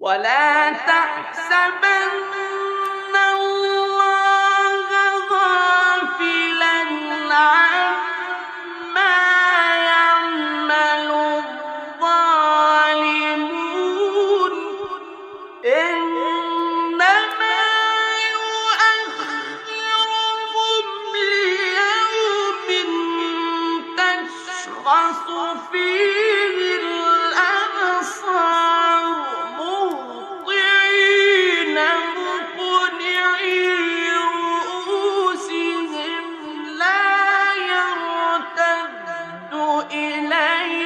ولا تحسبن الله غافلا عما يعمل الظالمون. إنما ليوم تشخص فيه. إليه